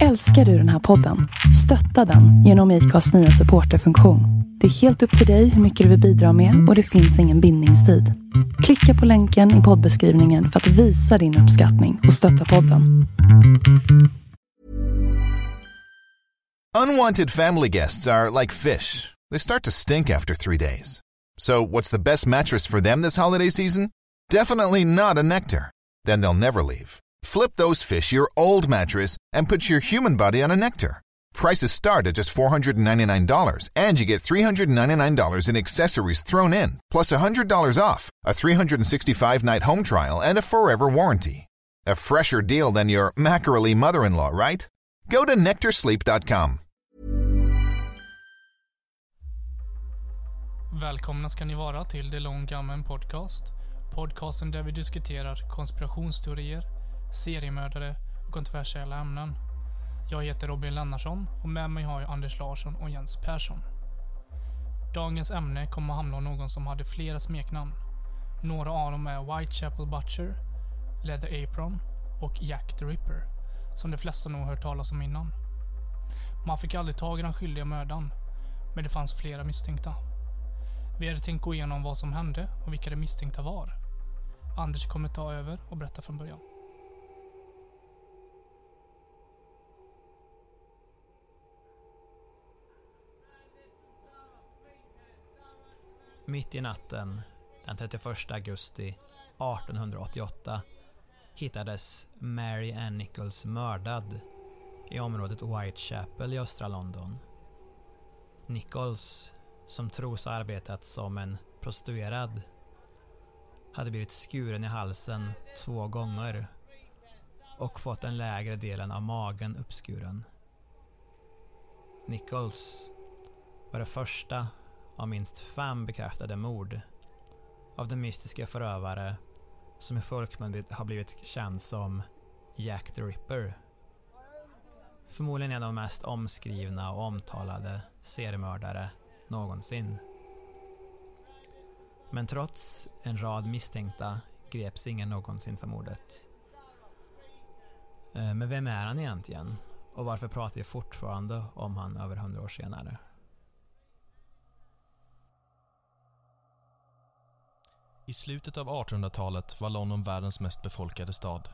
Älskar du den här podden? Stötta den genom IKAs nya supporterfunktion. Det är helt upp till dig hur mycket du vill bidra med och det finns ingen bindningstid. Klicka på länken i poddbeskrivningen för att visa din uppskattning och stötta podden. Unwanted family guests are like fish. They start to stink after three days. So, what's the best mattress for them this holiday season? Definitely not a Nectar. Then they'll never leave. Flip those fish your old mattress and put your human body on a Nectar. Prices start at just $499 and you get $399 in accessories thrown in, plus $100 off, a 365 night home trial, and a forever warranty. A fresher deal than your mackerel mother in law, right? Go to nectarsleep.com. Välkomna ska ni vara till The Long Podcast. Podcasten där vi diskuterar konspirationsteorier, seriemördare och kontroversiella ämnen. Jag heter Robin Lennarsson och med mig har jag Anders Larsson och Jens Persson. Dagens ämne kommer att handla om någon som hade flera smeknamn. Några av dem är Whitechapel Butcher, Leather Apron och Jack the Ripper, som de flesta nog hört talas om innan. Man fick aldrig tag i den skyldiga mördaren, men det fanns flera misstänkta. Vi hade tänkt gå igenom vad som hände och vilka de misstänkta var. Anders kommer ta över och berätta från början. Mitt i natten den 31 augusti 1888 hittades Mary Ann Nichols mördad i området Whitechapel i östra London. Nichols, som tros ha arbetat som en prostituerad, hade blivit skuren i halsen två gånger och fått den lägre delen av magen uppskuren. Nichols var det första av minst fem bekräftade mord av den mystiska förövare som i folkmun har blivit känd som Jack the Ripper. Förmodligen en av de mest omskrivna och omtalade seriemördare någonsin. Men trots en rad misstänkta greps ingen någonsin för mordet. Eh, men vem är han egentligen? Och varför pratar vi fortfarande om han över hundra år senare? I slutet av 1800-talet var London världens mest befolkade stad.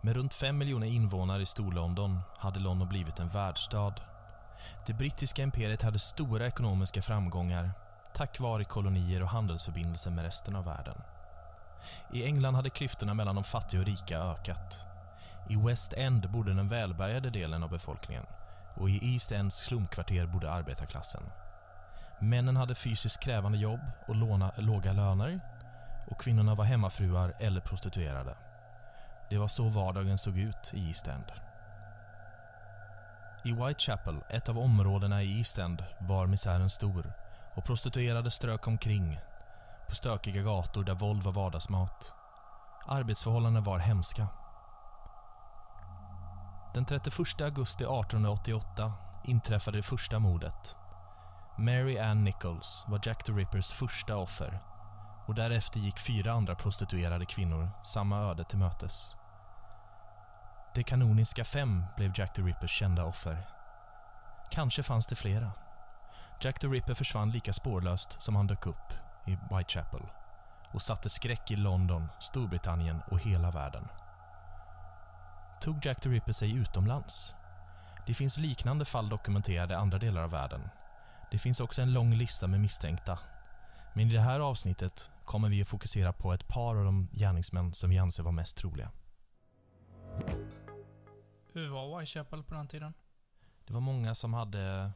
Med runt 5 miljoner invånare i Storlondon hade London blivit en världsstad. Det brittiska imperiet hade stora ekonomiska framgångar tack vare kolonier och handelsförbindelser med resten av världen. I England hade klyftorna mellan de fattiga och rika ökat. I West End bodde den välbärgade delen av befolkningen och i East Ends slumkvarter bodde arbetarklassen. Männen hade fysiskt krävande jobb och låna, låga löner och kvinnorna var hemmafruar eller prostituerade. Det var så vardagen såg ut i East End. I Whitechapel, ett av områdena i East End, var misären stor och prostituerade strök omkring på stökiga gator där våld var vardagsmat. Arbetsförhållandena var hemska. Den 31 augusti 1888 inträffade det första mordet. Mary Ann Nichols var Jack the Rippers första offer och därefter gick fyra andra prostituerade kvinnor samma öde till mötes. De kanoniska fem blev Jack the Rippers kända offer. Kanske fanns det flera. Jack the Ripper försvann lika spårlöst som han dök upp i Whitechapel och satte skräck i London, Storbritannien och hela världen. Tog Jack the Ripper sig utomlands? Det finns liknande fall dokumenterade i andra delar av världen. Det finns också en lång lista med misstänkta. Men i det här avsnittet kommer vi att fokusera på ett par av de gärningsmän som vi anser var mest troliga. Hur var Whitechapel på den tiden? Det var många som hade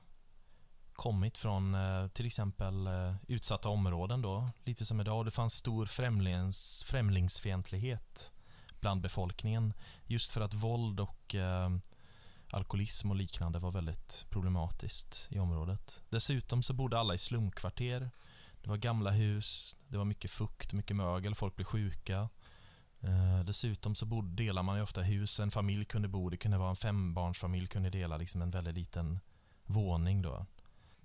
kommit från eh, till exempel eh, utsatta områden då, lite som idag. Det fanns stor främlings, främlingsfientlighet bland befolkningen. Just för att våld och eh, alkoholism och liknande var väldigt problematiskt i området. Dessutom så bodde alla i slumkvarter. Det var gamla hus, det var mycket fukt, mycket mögel, folk blev sjuka. Eh, dessutom så bod, delar man ju ofta hus, en familj kunde bo, det kunde vara en fembarnsfamilj kunde dela liksom en väldigt liten våning då.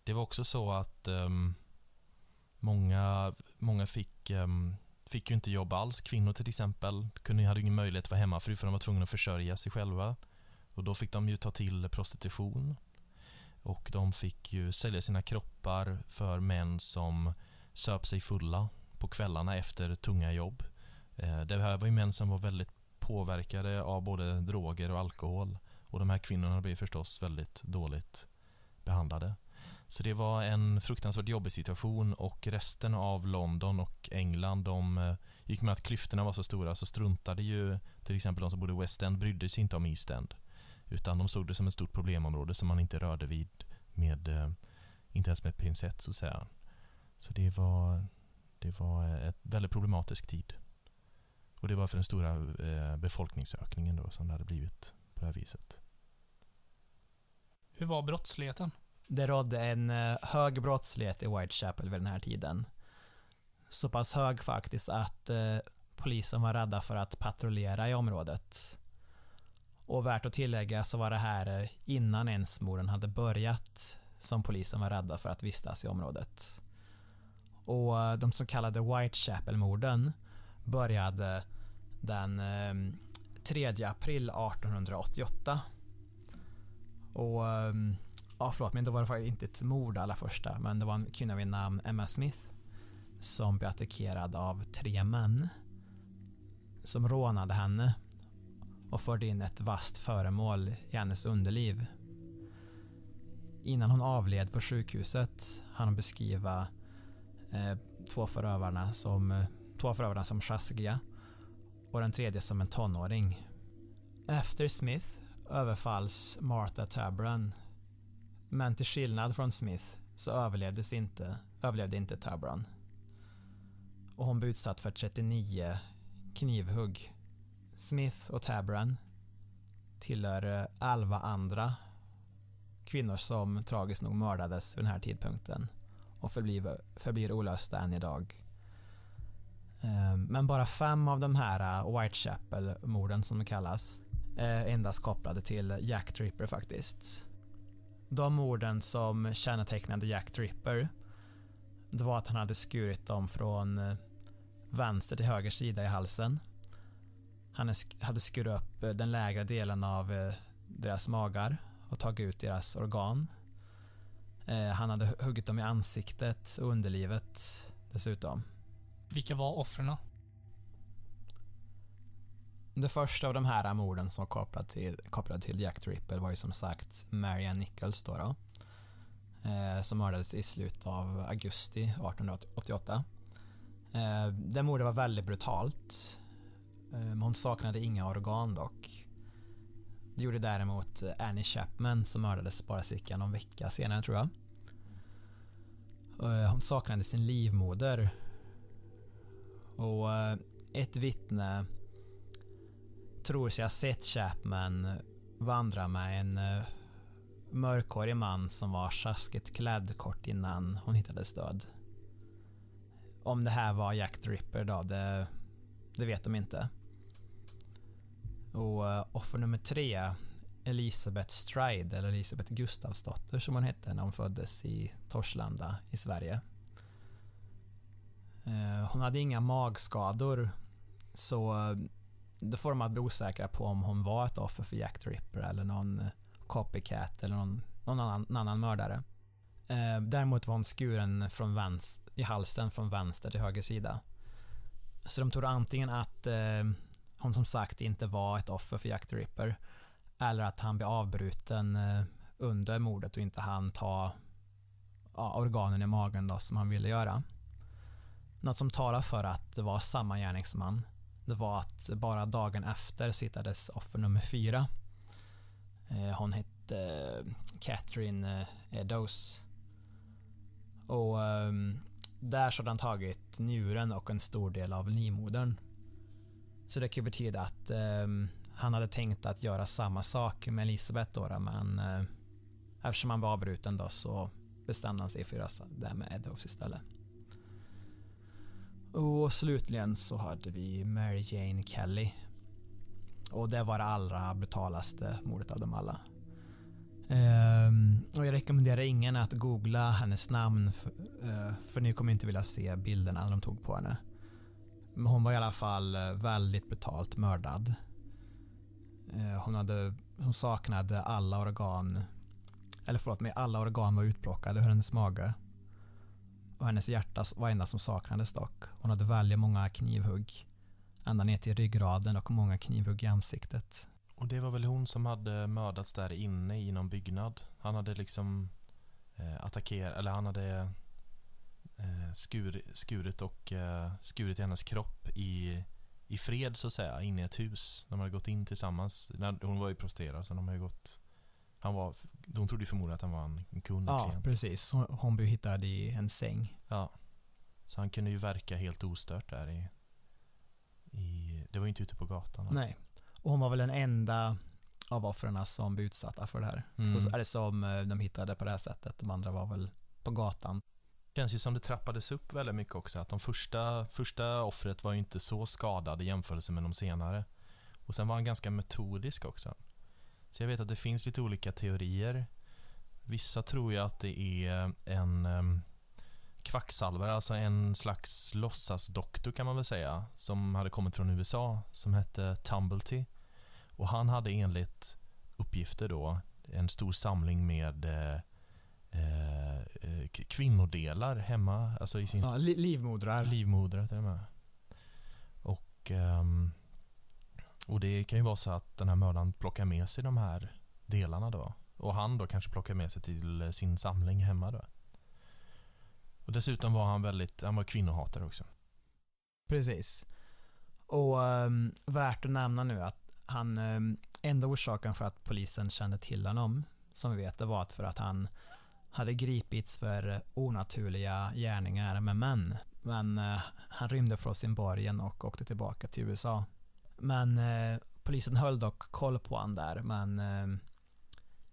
Det var också så att eh, många, många fick, eh, fick ju inte jobb alls. Kvinnor till exempel kunde, hade ingen möjlighet att vara hemmafru för de var tvungna att försörja sig själva. Och då fick de ju ta till prostitution. Och de fick ju sälja sina kroppar för män som söp sig fulla på kvällarna efter tunga jobb. Eh, det här var ju män som var väldigt påverkade av både droger och alkohol. Och de här kvinnorna blev förstås väldigt dåligt behandlade. Så det var en fruktansvärt jobbig situation och resten av London och England de eh, gick med att klyftorna var så stora så struntade ju till exempel de som bodde i West End brydde sig inte om East End. Utan de såg det som ett stort problemområde som man inte rörde vid med, eh, inte ens med pincett så att säga. Så det var, det var ett väldigt problematisk tid. Och det var för den stora eh, befolkningsökningen då som det hade blivit på det här viset. Hur var brottsligheten? Det rådde en eh, hög brottslighet i Whitechapel vid den här tiden. Så pass hög faktiskt att polisen var rädda för att patrullera i området. Och värt att tillägga så var det här eh, innan ens morden hade börjat som polisen var rädda för att vistas i området. Och eh, de så kallade Whitechapel-morden började den eh, 3 april 1888. Och ja förlåt, men då var det faktiskt inte ett mord allra första, men det var en kvinna vid namn Emma Smith som blev attackerad av tre män som rånade henne och förde in ett vasst föremål i hennes underliv. Innan hon avled på sjukhuset hann hon beskriva eh, två förövarna som eh, två förövarna som sjaskiga och den tredje som en tonåring. Efter Smith överfalls Martha Tabran men till skillnad från Smith så överlevdes inte, överlevde inte Tabran. Och hon blev utsatt för 39 knivhugg. Smith och Tabran tillhör eh, 11 andra kvinnor som tragiskt nog mördades vid den här tidpunkten och förblir, förblir olösta än idag. Ehm, men bara fem av de här eh, Whitechapel-morden som de kallas eh, är endast kopplade till Jack Tripper faktiskt. De morden som kännetecknade Jack Tripper det var att han hade skurit dem från vänster till höger sida i halsen. Han hade skurit upp eh, den lägre delen av eh, deras magar och tagit ut deras organ. Han hade huggit dem i ansiktet och underlivet dessutom. Vilka var offren? Det första av de här morden som var kopplade till, kopplade till Jack Tripper var ju som sagt Marianne Nichols då. då eh, som mördades i slutet av augusti 1888. Eh, det mordet var väldigt brutalt. Ehm, hon saknade inga organ dock. Det gjorde däremot eh, Annie Chapman som mördades bara cirka någon vecka senare tror jag. Eh, hon saknade sin livmoder. Och eh, ett vittne tror sig ha sett Chapman vandra med en mörkhårig man som var sjaskigt klädd kort innan hon hittades död. Om det här var Jack Dripper då, det, det vet de inte. Och eh, offer nummer tre, Elisabeth Stride, eller Elisabeth Gustavsdotter som hon hette när hon föddes i Torslanda i Sverige. Eh, hon hade inga magskador, så eh, det får de att bli osäkra på om hon var ett offer för Jack the Ripper eller någon copycat eller någon, någon annan, någon annan mördare. Däremot var hon skuren från vänster, i halsen från vänster till höger sida. Så de tror antingen att eh, hon som sagt inte var ett offer för Jack the Ripper eller att han blev avbruten eh, under mordet och inte hann ta ja, organen i magen då, som han ville göra. Något som talar för att det var samma gärningsman det var att bara dagen efter sittades offer nummer fyra. Eh, hon hette eh, Catherine eh, Eddowes. Och ehm, där så hade han tagit njuren och en stor del av livmodern. Så det kan ju betyda att eh, han hade tänkt att göra samma sak med Elisabeth då, men eh, eftersom han var avbruten då så bestämde han sig för att göra det med Eddows istället. Och slutligen så hade vi Mary Jane Kelly. Och det var det allra brutalaste mordet av dem alla. Ehm, och jag rekommenderar ingen att googla hennes namn för, eh, för ni kommer inte vilja se bilderna de tog på henne. Men hon var i alla fall eh, väldigt brutalt mördad. Eh, hon, hade, hon saknade alla organ, eller förlåt mig, alla organ var utplockade ur hennes mage. Och hennes hjärta var enda som saknades dock. Hon hade väldigt många knivhugg, ända ner till ryggraden och många knivhugg i ansiktet. Och det var väl hon som hade mördats där inne i någon byggnad. Han hade liksom eh, attackerat, eller han hade eh, skur, skurit och eh, skurit i hennes kropp i, i fred så att säga, inne i ett hus. De hade gått in tillsammans. Hon var ju prostituerad så de har ju gått han var, de trodde ju förmodligen att han var en kund. Ja, klient. precis. Hon, hon blev hittad i en säng. Ja. Så han kunde ju verka helt ostört där i, i det var ju inte ute på gatan. Nej. Och hon var väl den enda av offren som blev utsatta för det här. Mm. Och så är det som eh, de hittade på det här sättet. De andra var väl på gatan. Det känns ju som det trappades upp väldigt mycket också. Att de första, första offret var ju inte så skadad i jämförelse med de senare. Och sen var han ganska metodisk också. Så jag vet att det finns lite olika teorier. Vissa tror ju att det är en um, kvacksalvare, alltså en slags låtsasdoktor kan man väl säga, som hade kommit från USA, som hette Tumblety. Och han hade enligt uppgifter då en stor samling med eh, eh, kvinnodelar hemma, alltså i sin... Ja, li livmodrar. Livmodrar till och med. Och, um, och det kan ju vara så att den här mördaren plockar med sig de här delarna då. Och han då kanske plockar med sig till sin samling hemma då. Och dessutom var han väldigt, han var kvinnohatare också. Precis. Och um, värt att nämna nu att han, ehm, enda orsaken för att polisen kände till honom, som vi vet, det var att för att han hade gripits för eh, onaturliga gärningar med män. Men eh, han rymde från sin borgen och åkte tillbaka till USA. Men eh, polisen höll dock koll på honom där, men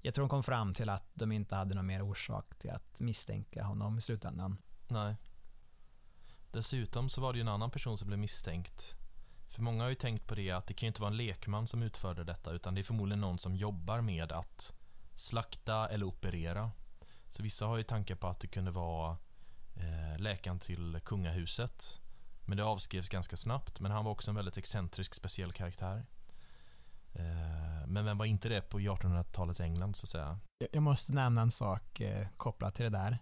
jag tror de kom fram till att de inte hade någon mer orsak till att misstänka honom i slutändan. Nej. Dessutom så var det ju en annan person som blev misstänkt. För många har ju tänkt på det att det kan ju inte vara en lekman som utförde detta utan det är förmodligen någon som jobbar med att slakta eller operera. Så vissa har ju tankar på att det kunde vara eh, läkaren till kungahuset. Men det avskrevs ganska snabbt. Men han var också en väldigt excentrisk, speciell karaktär. Eh, men vem var inte det på 1800-talets England så att säga? Jag måste nämna en sak eh, kopplat till det där.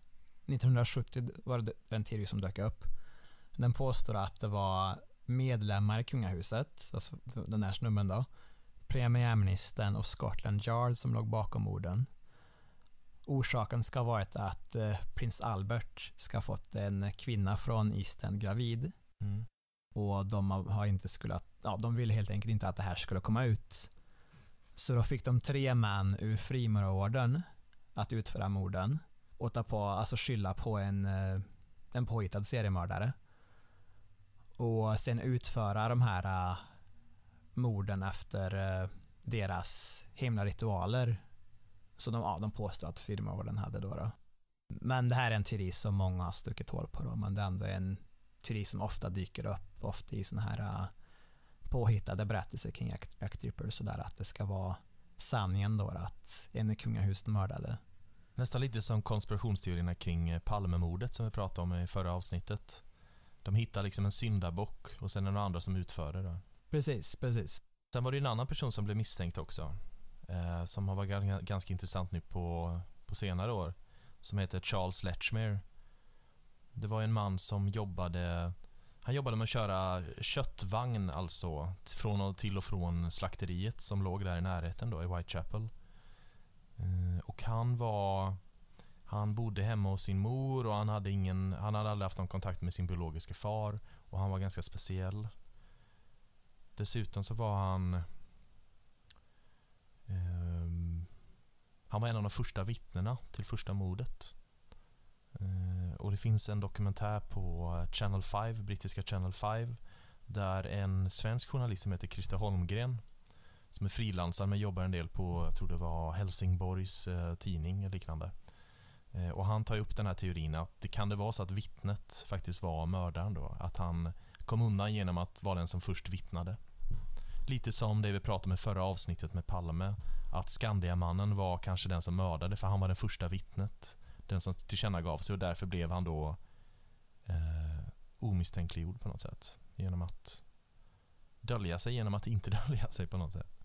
1970 var det en teori som dök upp. Den påstår att det var medlemmar i kungahuset, alltså den här snubben då, premiärministern och Scotland Yard som låg bakom morden. Orsaken ska ha varit att eh, prins Albert ska ha fått en kvinna från East End gravid. Mm. Och de har inte skulle, ja, de ville helt enkelt inte att det här skulle komma ut. Så då fick de tre män ur frimurarorden att utföra morden och ta på, alltså skylla på en, eh, en påhittad seriemördare. Och sen utföra de här uh, morden efter uh, deras himla ritualer. Så de, ja, de påstår att firmavården hade då, då. Men det här är en teori som många har stuckit hål på då, men det är ändå en teori som ofta dyker upp, ofta i sådana här uh, påhittade berättelser kring Jack Ripper, sådär att det ska vara sanningen då, att en i kungahuset mördade. Nästan lite som konspirationsteorierna kring Palmemordet som vi pratade om i förra avsnittet. De hittar liksom en syndabock och sen är det några andra som utför det. Då. Precis, precis. Sen var det en annan person som blev misstänkt också. Eh, som har varit ganska intressant nu på, på senare år. Som heter Charles Letchmere. Det var en man som jobbade han jobbade med att köra köttvagn alltså från och till och från slakteriet som låg där i närheten då i Whitechapel. Eh, och han var han bodde hemma hos sin mor och han hade, ingen, han hade aldrig haft någon kontakt med sin biologiska far och han var ganska speciell. Dessutom så var han... Eh, han var en av de första vittnena till första mordet. Eh, och det finns en dokumentär på Channel 5, brittiska Channel 5, där en svensk journalist som heter Christer Holmgren som är frilansare men jobbar en del på, jag tror det var Helsingborgs eh, tidning eller liknande. Eh, och han tar upp den här teorin att det kan det vara så att vittnet faktiskt var mördaren då. Att han kom undan genom att vara den som först vittnade. Lite som det vi pratade om i förra avsnittet med Palme. Att Skandiamannen var kanske den som mördade för han var den första vittnet. Den som tillkännagav sig och därför blev han då eh, omisstänkliggjord på något sätt. Genom att dölja sig genom att inte dölja sig på något sätt.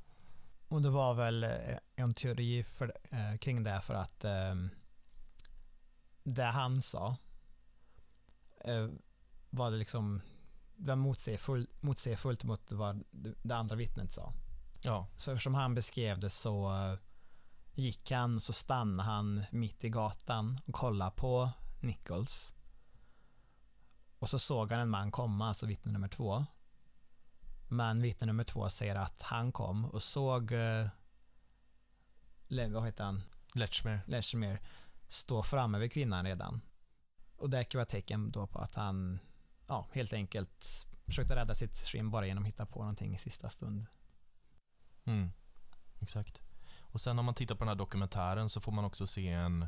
Och det var väl eh, en teori för, eh, kring det för att eh, det han sa eh, var det liksom var motsägelsefullt motsägelsefullt mot vad det andra vittnet sa. Ja. Så som han beskrev det så eh, gick han så stannade han mitt i gatan och kollade på Nichols. Och så såg han en man komma, alltså vittne nummer två. Men vittne nummer två säger att han kom och såg, eh, vad heter han? Letchmer. Letchmer stå framme vid kvinnan redan. Och det kan vara tecken då på att han, ja, helt enkelt försökte rädda sitt skinn bara genom att hitta på någonting i sista stund. Mm, exakt. Och sen om man tittar på den här dokumentären så får man också se en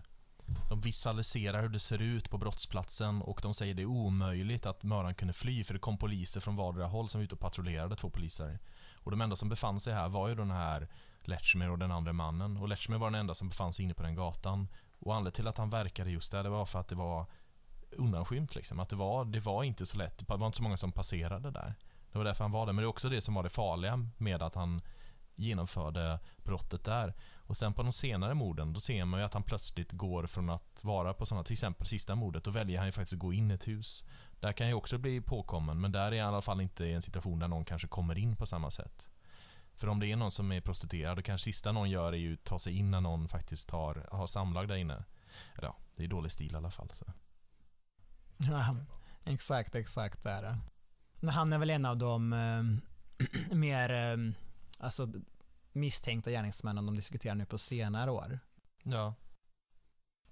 de visualiserar hur det ser ut på brottsplatsen och de säger det är omöjligt att mördaren kunde fly för det kom poliser från vardera håll som var ute och patrullerade, två poliser. Och de enda som befann sig här var ju den här Letchmer och den andra mannen. Och Letchmer var den enda som befann sig inne på den gatan. Och anledningen till att han verkade just där, det var för att det var undanskymt liksom. Att det var, det var inte så lätt, det var inte så många som passerade där. Det var därför han var där. Men det är också det som var det farliga med att han genomförde brottet där. Och sen på de senare morden, då ser man ju att han plötsligt går från att vara på sådana, till exempel sista mordet, då väljer han ju faktiskt att gå in i ett hus. Där kan ju också bli påkommen, men där är han i alla fall inte i en situation där någon kanske kommer in på samma sätt. För om det är någon som är prostituerad, då kanske sista någon gör är ju att ta sig in när någon faktiskt har, har samlag där inne. Eller ja, det är dålig stil i alla fall. Så. Ja, exakt, exakt det är det. Men han är väl en av de eh, mer, eh, alltså misstänkta gärningsmännen de diskuterar nu på senare år. Ja.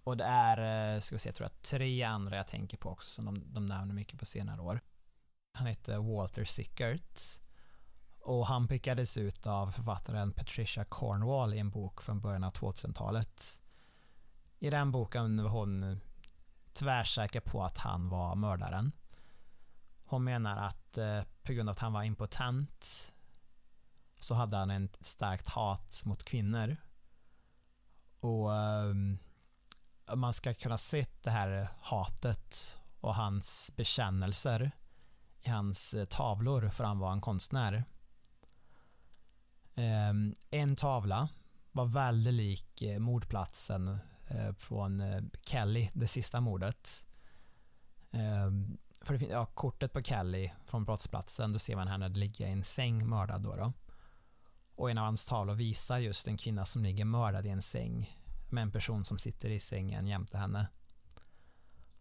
Och det är, eh, ska vi se, jag tror jag tre andra jag tänker på också som de, de nämner mycket på senare år. Han heter Walter Sickert. Och han pickades ut av författaren Patricia Cornwall i en bok från början av 2000-talet. I den boken var hon tvärsäker på att han var mördaren. Hon menar att eh, på grund av att han var impotent så hade han ett starkt hat mot kvinnor. Och eh, man ska kunna se det här hatet och hans bekännelser i hans eh, tavlor för han var en konstnär. Ehm, en tavla var väldigt lik eh, mordplatsen eh, från eh, Kelly, det sista mordet. Ehm, för det finns, ja, kortet på Kelly från brottsplatsen, då ser man henne ligga i en säng mördad då. då. Och en av hans tavlor visar just en kvinna som ligger mördad i en säng med en person som sitter i sängen jämte henne.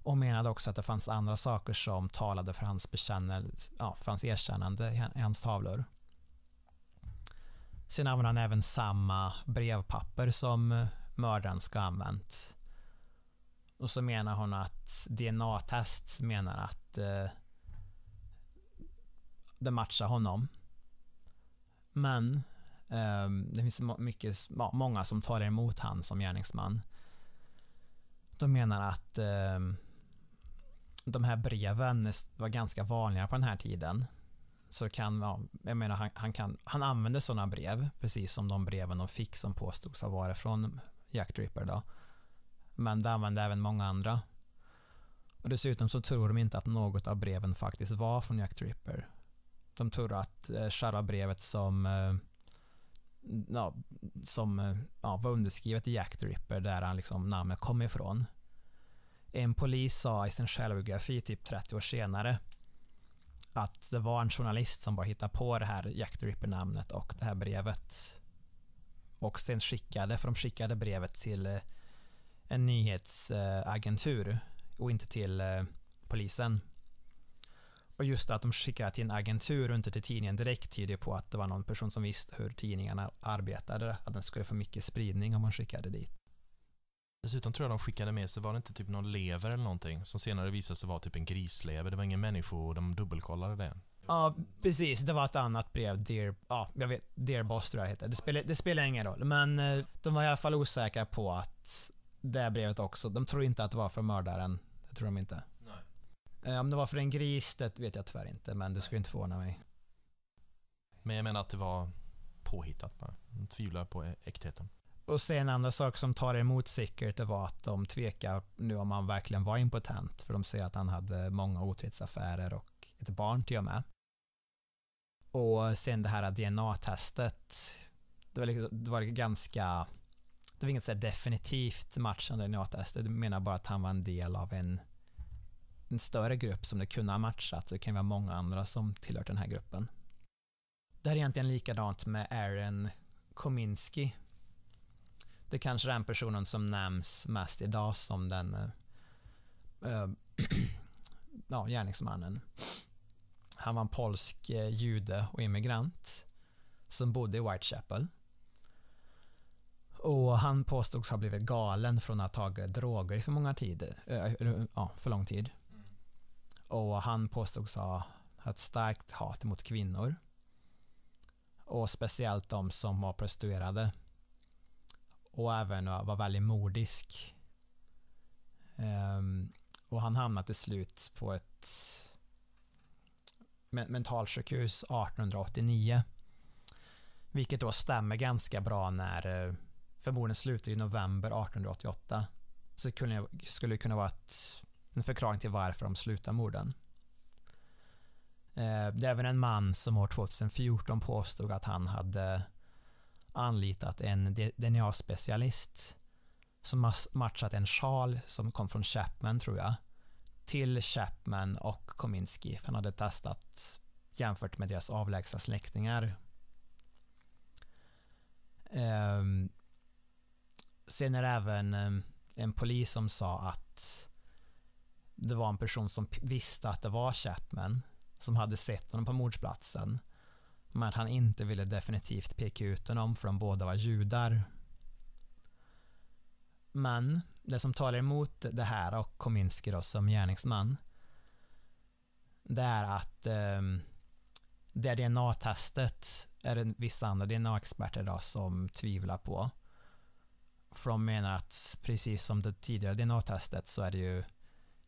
Och menade också att det fanns andra saker som talade för hans, ja, för hans erkännande i hans tavlor. Sen använder han även samma brevpapper som mördaren ska ha använt. Och så menar hon att DNA-test menar att eh, det matchar honom. Men eh, det finns mycket, många som tar emot han som gärningsman. De menar att eh, de här breven var ganska vanliga på den här tiden. Så kan, ja, jag menar han, han, kan, han använde sådana brev, precis som de breven de fick som påstods ha varit från Jack Dripper då. Men det använde även många andra. Och dessutom så tror de inte att något av breven faktiskt var från Jack Dripper. De tror att eh, själva brevet som eh, ja, som eh, ja, var underskrivet i Jack Dripper, där han liksom namnet kom ifrån. En polis sa i sin självbiografi typ 30 år senare att det var en journalist som bara hittade på det här Jack the Ripper-namnet och det här brevet. Och sen skickade, för de skickade brevet till eh, en nyhetsagentur och inte till eh, polisen. Och just att de skickade till en agentur och inte till tidningen direkt tyder på att det var någon person som visste hur tidningarna arbetade, att den skulle få mycket spridning om man skickade dit. Dessutom tror jag de skickade med sig, var det inte typ någon lever eller någonting som senare visade sig vara typ en grislever? Det var ingen människa och de dubbelkollade det. Ja, precis. Det var ett annat brev. Dear, ja, jag vet. Dear Boss tror jag det heter. Det spelar, det spelar ingen roll. Men eh, de var i alla fall osäkra på att det brevet också, de tror inte att det var för mördaren. Det tror de inte. Eh, om det var för en gris, det vet jag tyvärr inte, men det skulle inte förvåna mig. Men jag menar att det var påhittat bara. De tvivlar på äktheten. Och sen andra saker som tar emot säkert, det var att de tvekar nu om han verkligen var impotent. För de säger att han hade många otrohetsaffärer och ett barn till och med. Och sen det här DNA-testet. det var, liksom, det var ganska, det var inget så definitivt matchande DNA-test. Det menar bara att han var en del av en, en större grupp som det kunde ha matchat. Det kan vara många andra som tillhört den här gruppen. Det här är egentligen likadant med Aaron Kominski. Det kanske är den personen som nämns mest idag som den äh, ja, gärningsmannen. Han var en polsk eh, jude och immigrant som bodde i Whitechapel. Och han påstods ha blivit galen från att ha tagit droger för många tider, äh, ja, för lång tid. Och han påstods ha ett starkt hat mot kvinnor. Och speciellt de som var prostituerade. Och även var väldigt mordisk. Um, och han hamnade till slut på ett mentalsjukhus 1889. Vilket då stämmer ganska bra när eh, förmodligen slutar i november 1888. Så det skulle kunna vara ett, en förklaring till varför de slutar morden. Ehm, det är även en man som år 2014 påstod att han hade anlitat en DNA-specialist som matchat en sjal som kom från Chapman tror jag till Chapman och Kominski. Han hade testat jämfört med deras avlägsna släktingar. Um, sen är det även ehm, en polis som sa att det var en person som visste att det var Chapman som hade sett honom på mordsplatsen men att han inte ville definitivt peka ut honom för de båda var judar. Men det som talar emot det här och Kominski då som gärningsman det är att eh, det DNA-testet är det vissa andra DNA-experter då som tvivlar på. För de menar att precis som det tidigare DNA-testet så är det ju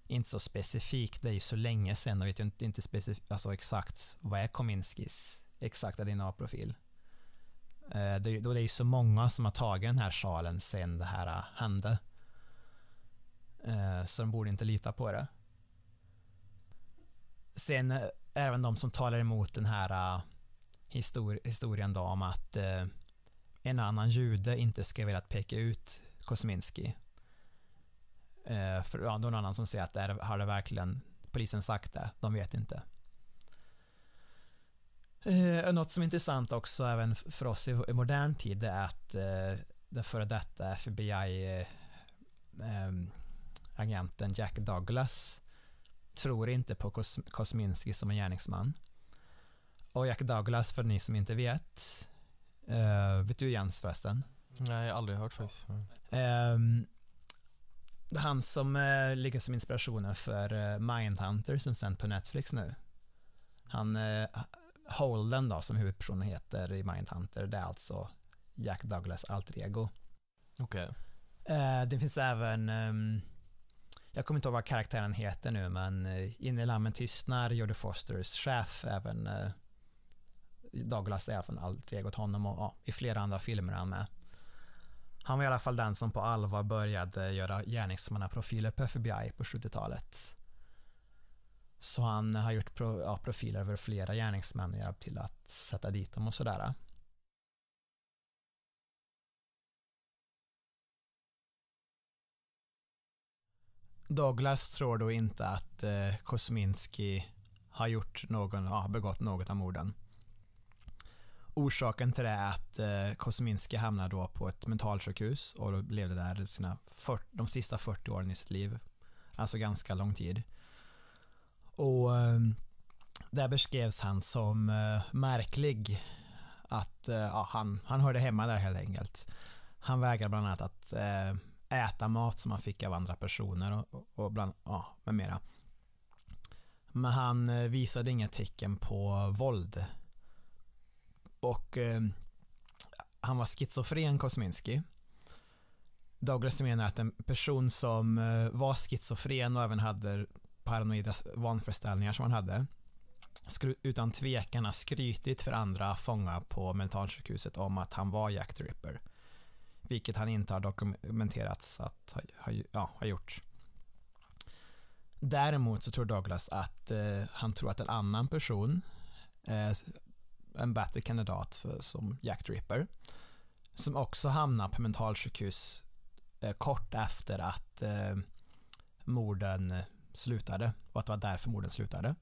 inte så specifikt. Det är ju så länge sedan och vet ju inte, inte specif- alltså exakt vad är Kominskis exakta DNA-profil. Eh, det, är, det är ju så många som har tagit den här sjalen sen det här eh, hände. Eh, så de borde inte lita på det. Sen eh, även de som talar emot den här eh, histori historien då om att en annan jude inte ska vilja peka ut Kosminski. Uh, för ja, någon annan som säger att det har det verkligen polisen sagt det? De vet inte. Uh, något som är intressant också även för oss i, i modern tid är att uh, den före detta FBI um, agenten Jack Douglas tror inte på Kos Kosminski som en gärningsman. Och Jack Douglas, för ni som inte vet, uh, vet du Jens förresten? Nej, jag har aldrig hört faktiskt. Um, han som uh, ligger som inspirationen för uh, Mindhunter som sänd på Netflix nu. Han, uh, Holden då, som huvudpersonen heter i Mindhunter, det är alltså Jack Douglas alter ego. Okej. Okay. Uh, det finns även um, jag kommer inte ihåg vad karaktären heter nu, men eh, In i lammen tystnar, Jodie Fosters chef, även eh, Douglas är fall alter egot honom och ja, i flera andra filmer är han med. Han var i alla fall den som på allvar började göra gärningsmannaprofiler på FBI på 70-talet. Så han har gjort pro, ja, profiler över flera gärningsmän och hjälpt till att sätta dit dem och sådär. Douglas tror då inte att eh, Kosminski har gjort någon, ja, begått något av morden. Orsaken till det är att eh, Kosminski hamnade då på ett mentalsjukhus och levde där sina 40, de sista 40 åren i sitt liv. Alltså ganska lång tid. Och eh, där beskrevs han som eh, märklig. Att eh, ja, han, han hörde hemma där helt enkelt. Han vägrade bland annat att äta mat som han fick av andra personer och, och bland, ja, med mera. Men han visade inga tecken på våld. Och eh, han var schizofren Kosminski. Douglas menar att en person som var schizofren och även hade paranoida vanföreställningar som han hade skulle utan tvekan ha skrytit för andra fångar på mentalsjukhuset om att han var Jack the Ripper vilket han inte har dokumenterats att ha, ha, ja, ha gjort. Däremot så tror Douglas att eh, han tror att en annan person, eh, en bättre kandidat för, som Jack Ripper, som också hamnar på mentalsjukhus eh, kort efter att eh, morden slutade och att det var därför morden slutade.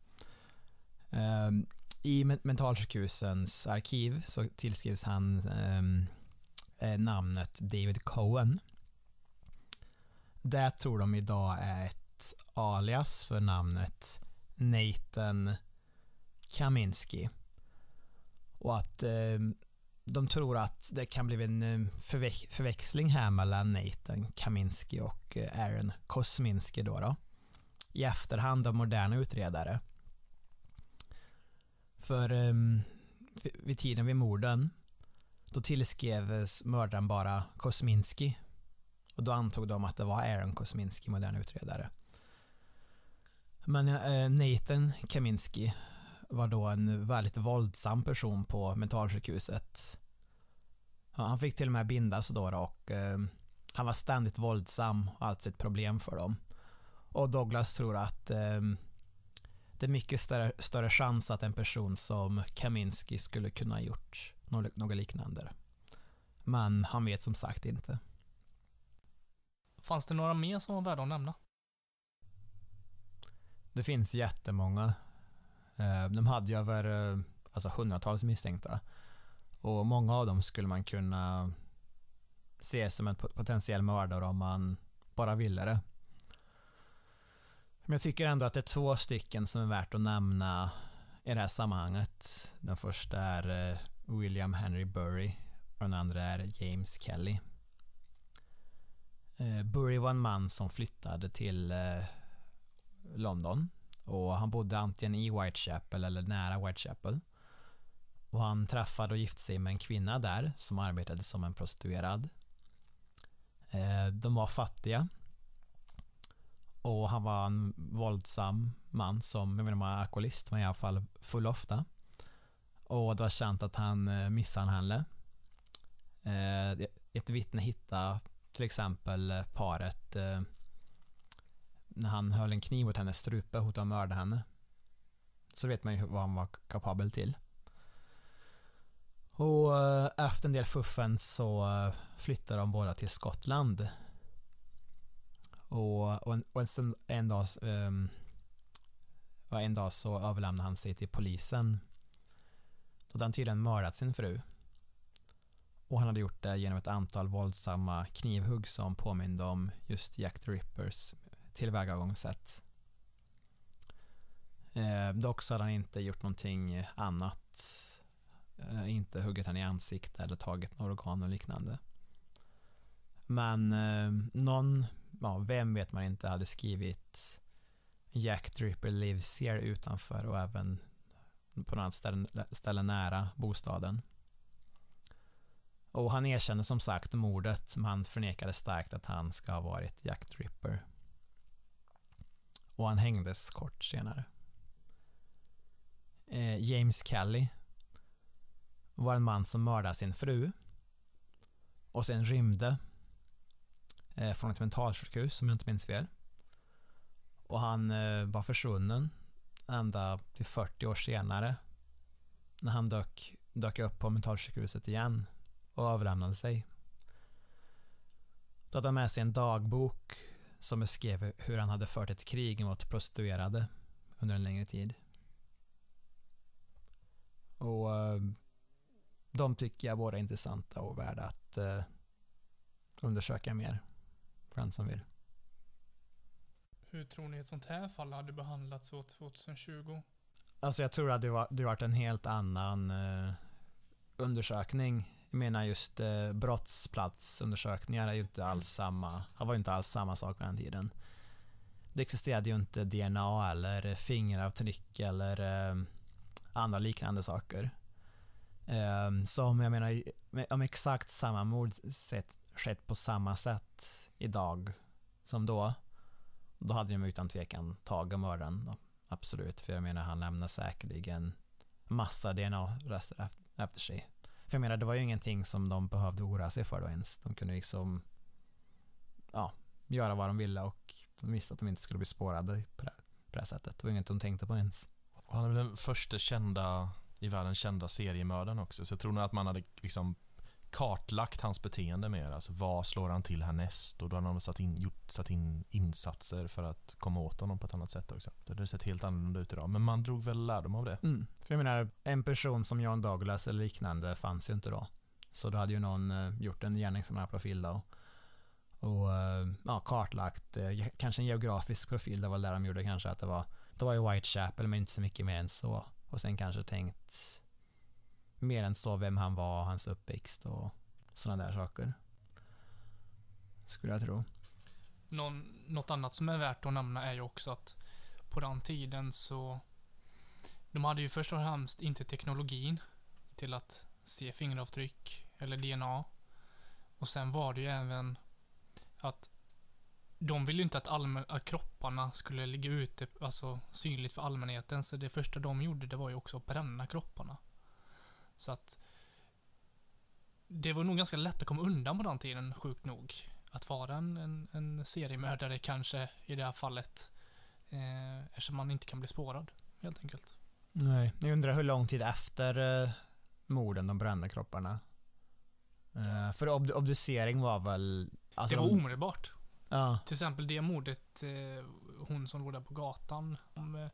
Ehm, I mentalsjukhusens arkiv så tillskrivs han ehm, eh, namnet David Cohen. Det tror de idag är ett alias för namnet Nathan Kaminski. Och att eh, de tror att det kan bli en ehm, förväxling här mellan Nathan Kaminski och eh, Aaron Kosminski då, då. I efterhand av moderna utredare. För um, vid tiden vid morden då tillskrevs mördaren bara Kosminski. Och då antog de att det var Aaron Kosminski, modern utredare. Men uh, Nathan Kaminski var då en väldigt våldsam person på mentalsjukhuset. Han fick till och med bindas då och uh, han var ständigt våldsam, alltså ett problem för dem. Och Douglas tror att eh, det är mycket större, större chans att en person som Kaminski skulle kunna ha gjort något, något liknande. Men han vet som sagt inte. Fanns det några mer som var värda att nämna? Det finns jättemånga. Eh, de hade ju över eh, alltså hundratals misstänkta. Och många av dem skulle man kunna se som en potentiell mördare om man bara ville det. Men jag tycker ändå att det är två stycken som är värt att nämna i det här sammanhanget. Den första är eh, William Henry Burry och den andra är James Kelly. Eh, Burry var en man som flyttade till eh, London och han bodde antingen i Whitechapel eller nära Whitechapel. Och han träffade och gifte sig med en kvinna där som arbetade som en prostituerad. De var fattiga. Och han var en våldsam man som, jag vet inte om han var alkoholist, men i alla fall full ofta. Och det var känt att han eh, misshandlade eh, henne. Ett vittne hittade till exempel eh, paret när han höll en kniv mot hennes strupe och hotade att mörda henne. Så vet man ju vad han var kapabel till. Och efter en del fuffen så flyttade de båda till Skottland. Och, och, en, och en, en, dag, um, en dag så ehm, överlämnade han sig till polisen. Då hade han tydligen mördat sin fru. Och han hade gjort det genom ett antal våldsamma knivhugg som påminde om just Jack the Rippers tillvägagångssätt. Eh, dock så hade han inte gjort någonting annat. Eh, inte huggit henne i ansiktet eller tagit några organ och liknande. Men eh, någon, ja, vem vet man inte, hade skrivit Jack Dripper lives here utanför och även på något ställe, ställe nära bostaden. Och han erkände som sagt mordet, men han förnekade starkt att han ska ha varit Jack Dripper och han hängdes kort senare. Eh, James Kelly var en man som mördade sin fru och sen rymde Eh, från ett mentalsjukhus om jag inte minns fel. Och han eh, var försvunnen ända till 40 år senare när han dök, dök upp på mentalsjukhuset igen och överlämnade sig. Då hade han med sig en dagbok som beskrev hur han hade fört ett krig mot prostituerade under en längre tid. Och eh, de tycker jag båda är intressanta och värda att eh, undersöka mer som vill. Hur tror ni ett sånt här fall hade behandlats år 2020? Alltså jag tror att det var, det varit en helt annan uh, undersökning jag menar just eh, brottsplatsundersökningar är ju inte alls samma, var ju inte alls samma sak på den tiden. Det existerade ju inte DNA eller fingeravtryck eller eh, andra liknande saker. Eh, så om jag menar, om exakt samma mord sett, skett på samma sätt idag som då, då hade de utan tvekan tagit mördaren. Absolut, för jag menar han lämnar säkerligen massa DNA-rester efter sig. För jag menar, det var ju ingenting som de behövde oroa sig för då ens. De kunde liksom, ja, göra vad de ville och de visste att de inte skulle bli spårade på det, på det sättet. Det var inget de tänkte på ens. Han är väl den första kända, i världen kända seriemördaren också, så jag tror nog att man hade liksom kartlagt hans beteende mer. Alltså vad slår han till härnäst? Och då har de satt in, gjort, satt in insatser för att komma åt honom på ett annat sätt också. Det hade sett helt annorlunda ut idag. Men man drog väl lärdom av det. Mm. För jag menar, en person som John Douglas eller liknande fanns ju inte då. Så då hade ju någon eh, gjort en gärningsmannaprofil då. Och eh, ja, kartlagt, eh, kanske en geografisk profil, det var där de gjorde kanske. Att det var, det var ju Whitechapel men inte så mycket mer än så. Och sen kanske tänkt mer än så vem han var, hans uppväxt och sådana där saker. Skulle jag tro. Någon, något annat som är värt att nämna är ju också att på den tiden så de hade ju först och främst inte teknologin till att se fingeravtryck eller DNA. Och sen var det ju även att de ville ju inte att, allmän, att kropparna skulle ligga ute, alltså synligt för allmänheten. Så det första de gjorde, det var ju också att bränna kropparna. Så att det var nog ganska lätt att komma undan på den tiden, sjukt nog. Att vara en, en, en seriemördare kanske i det här fallet. Eh, eftersom man inte kan bli spårad, helt enkelt. Nej, jag undrar hur lång tid efter eh, morden de brände kropparna? Eh, för ob obducering var väl... Alltså det var de... omedelbart. Ja. Till exempel det mordet, eh, hon som låg där på gatan. De,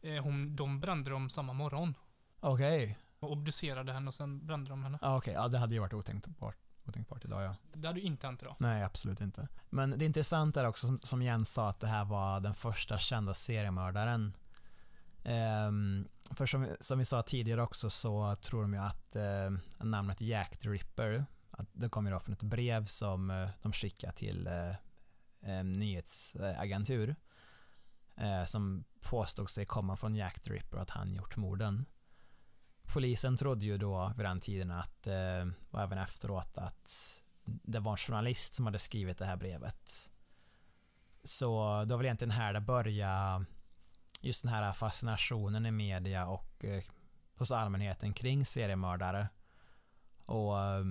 eh, hon, de brände dem samma morgon. Okej. Okay. Och obducerade henne och sen brände de henne. Ja, Okej, okay. ja det hade ju varit otänkbart, otänkbart idag ja. Det hade ju inte hänt idag. Nej, absolut inte. Men det intressanta är också, som, som Jens sa, att det här var den första kända seriemördaren. Um, för som, som vi sa tidigare också så tror de ju att uh, namnet Jack the Ripper, att det kommer då från ett brev som uh, de skickade till uh, en nyhetsagentur. som påstod sig komma från Jack the Ripper att han gjort morden polisen trodde ju då vid den tiden att, eh, och även efteråt, att det var en journalist som hade skrivit det här brevet. Så det var väl egentligen här det började, just den här fascinationen i media och eh, hos allmänheten kring seriemördare. Och eh,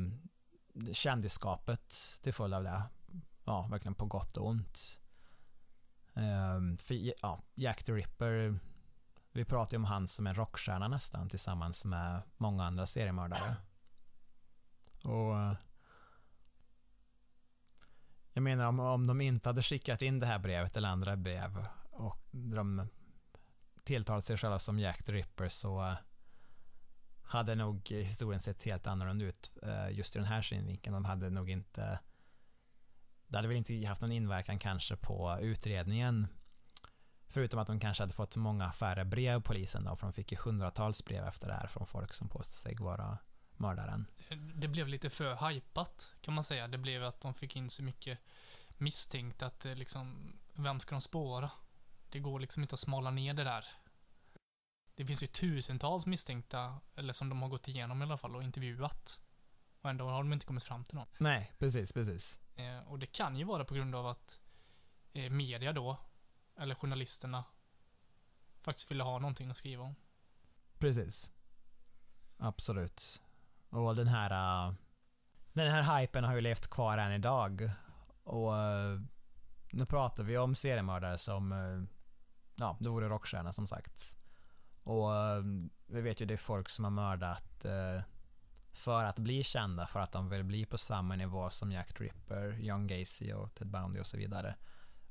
kändisskapet till följd av det. Ja, verkligen på gott och ont. för, ja, Jack the Ripper vi pratar ju om han som en rockstjärna nästan tillsammans med många andra seriemördare. Och eh, jag menar om, om de inte hade skickat in det här brevet eller andra brev och de tilltalat sig själva som Jack the Ripper så eh, hade nog historien sett helt annorlunda ut eh, just i den här synvinkeln. De hade nog inte det hade väl inte haft någon inverkan kanske på utredningen Förutom att de kanske hade fått många färre brev polisen då, för de fick ju hundratals brev efter det här från folk som påstod sig vara mördaren. Det blev lite för hypat kan man säga. Det blev att de fick in så mycket misstänkt att eh, liksom, vem ska de spåra? Det går liksom inte att smala ner det där. Det finns ju tusentals misstänkta, eller som de har gått igenom i alla fall och intervjuat. Och ändå har de inte kommit fram till någon. Nej, precis, precis. Eh, och det kan ju vara på grund av att eh, media då eller journalisterna, faktiskt ville ha någonting att skriva om. Precis. Absolut. Och den här, uh, den här hypen har ju levt kvar än idag. Och uh, nu pratar vi om seriemördare som, uh, ja, det vore rockstjärna som sagt. Och vi vet ju det är folk som har mördat för att bli kända, för att de vill bli på samma nivå som Jack Ripper, John Gacy och Ted Bundy och så vidare.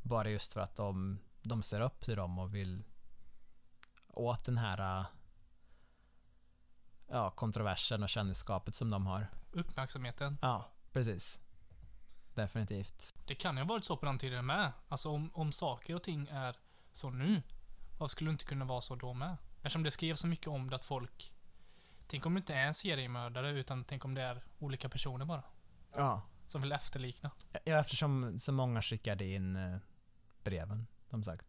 Bara just för att de de ser upp till dem och vill åt den här ja, kontroversen och kändisskapet som de har. Uppmärksamheten. Ja, precis. Definitivt. Det kan ju ha varit så på den tiden med. Alltså om, om saker och ting är så nu, vad skulle inte kunna vara så då med? Eftersom det skrevs så mycket om det att folk Tänk om det inte är en seriemördare utan tänk om det är olika personer bara. Ja. Som vill efterlikna. Ja, eftersom så många skickade in eh, breven som sagt.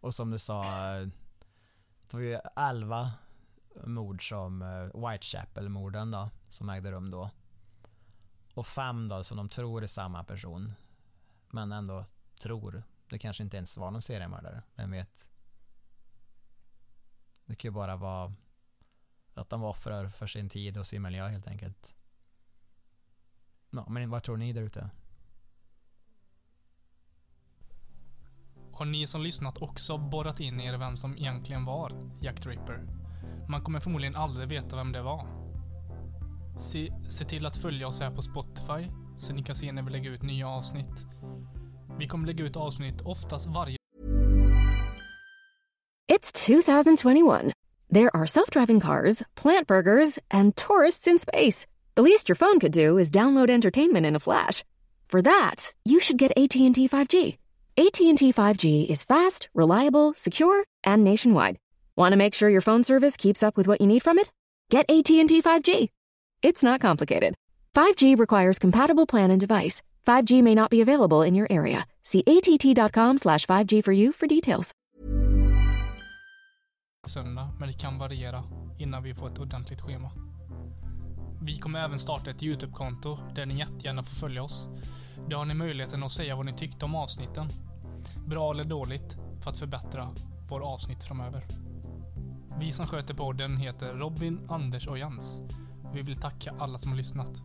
Och som du sa, det var ju elva mord som eh, Whitechapel-morden då, som ägde rum då. Och fem då som de tror är samma person. Men ändå tror. Det kanske inte ens var någon seriemördare, vem vet? Det kan ju bara vara att de var offer för sin tid och sin miljö helt enkelt. Ja, men vad tror ni där ute? Har ni som lyssnat också borrat in er vem som egentligen var Jack the Ripper. Man kommer förmodligen aldrig veta vem det var. Se, se till att följa oss här på Spotify så ni kan se när vi lägger ut nya avsnitt. Vi kommer lägga ut avsnitt oftast varje It's 2021. There are self driving cars, plant burgers, and tourists in space. The least your phone could do is download entertainment in a flash. For that, you should get AT&T 5G. AT&T 5G is fast, reliable, secure, and nationwide. Want to make sure your phone service keeps up with what you need from it? Get AT&T 5G. It's not complicated. 5G requires compatible plan and device. 5G may not be available in your area. See att.com slash 5G for you for details. söndag, men det kan variera innan vi får ett ordentligt schema. Vi kommer även starta ett YouTube-konto där ni jättegärna får följa oss. Där har ni möjligheten att säga vad ni tyckte om avsnitten. Bra eller dåligt, för att förbättra våra avsnitt framöver. Vi som sköter podden heter Robin, Anders och Jens. Vi vill tacka alla som har lyssnat.